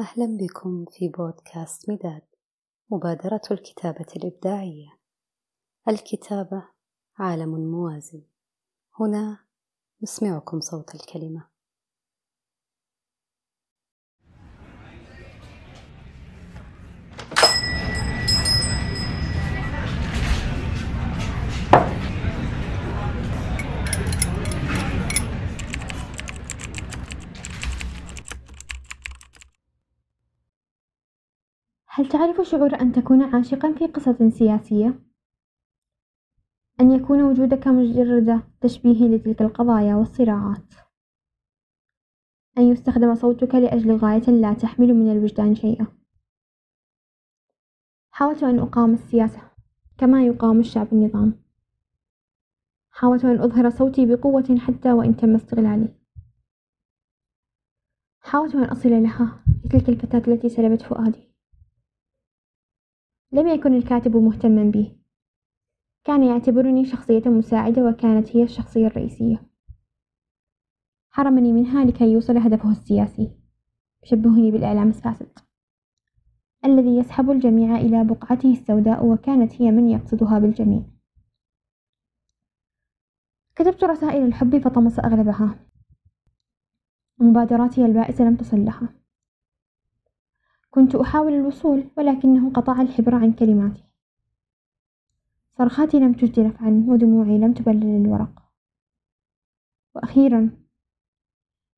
أهلا بكم في بودكاست مداد مبادرة الكتابة الإبداعية. الكتابة عالم موازي هنا نسمعكم صوت الكلمة. هل تعرف شعور أن تكون عاشقًا في قصة سياسية؟ أن يكون وجودك مجرد تشبيه لتلك القضايا والصراعات، أن يستخدم صوتك لأجل غاية لا تحمل من الوجدان شيئًا. حاولت أن أقاوم السياسة كما يقاوم الشعب النظام، حاولت أن أظهر صوتي بقوة حتى وإن تم استغلالي، حاولت أن أصل لها لتلك الفتاة التي سلبت فؤادي. لم يكن الكاتب مهتما بي كان يعتبرني شخصية مساعدة وكانت هي الشخصية الرئيسية. حرمني منها لكي يوصل هدفه السياسي. يشبهني بالإعلام الفاسد. الذي يسحب الجميع إلى بقعته السوداء وكانت هي من يقصدها بالجميع. كتبت رسائل الحب فطمس أغلبها. مبادراتي البائسة لم تصل لها. كنت أحاول الوصول ولكنه قطع الحبر عن كلماتي صرخاتي لم تجد نفعا ودموعي لم تبلل الورق. وأخيرا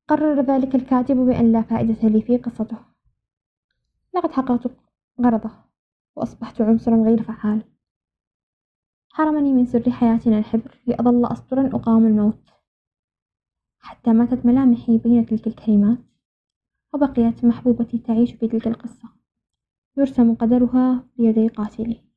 قرر ذلك الكاتب بأن لا فائدة لي في قصته. لقد حققت غرضه وأصبحت عنصرا غير فعال. حرمني من سر حياتنا الحبر لأظل أسطرا أقاوم الموت. حتى ماتت ملامحي بين تلك الكلمات وبقيت محبوبتي تعيش في تلك القصة. يرسم قدرها بيدي قاتلي.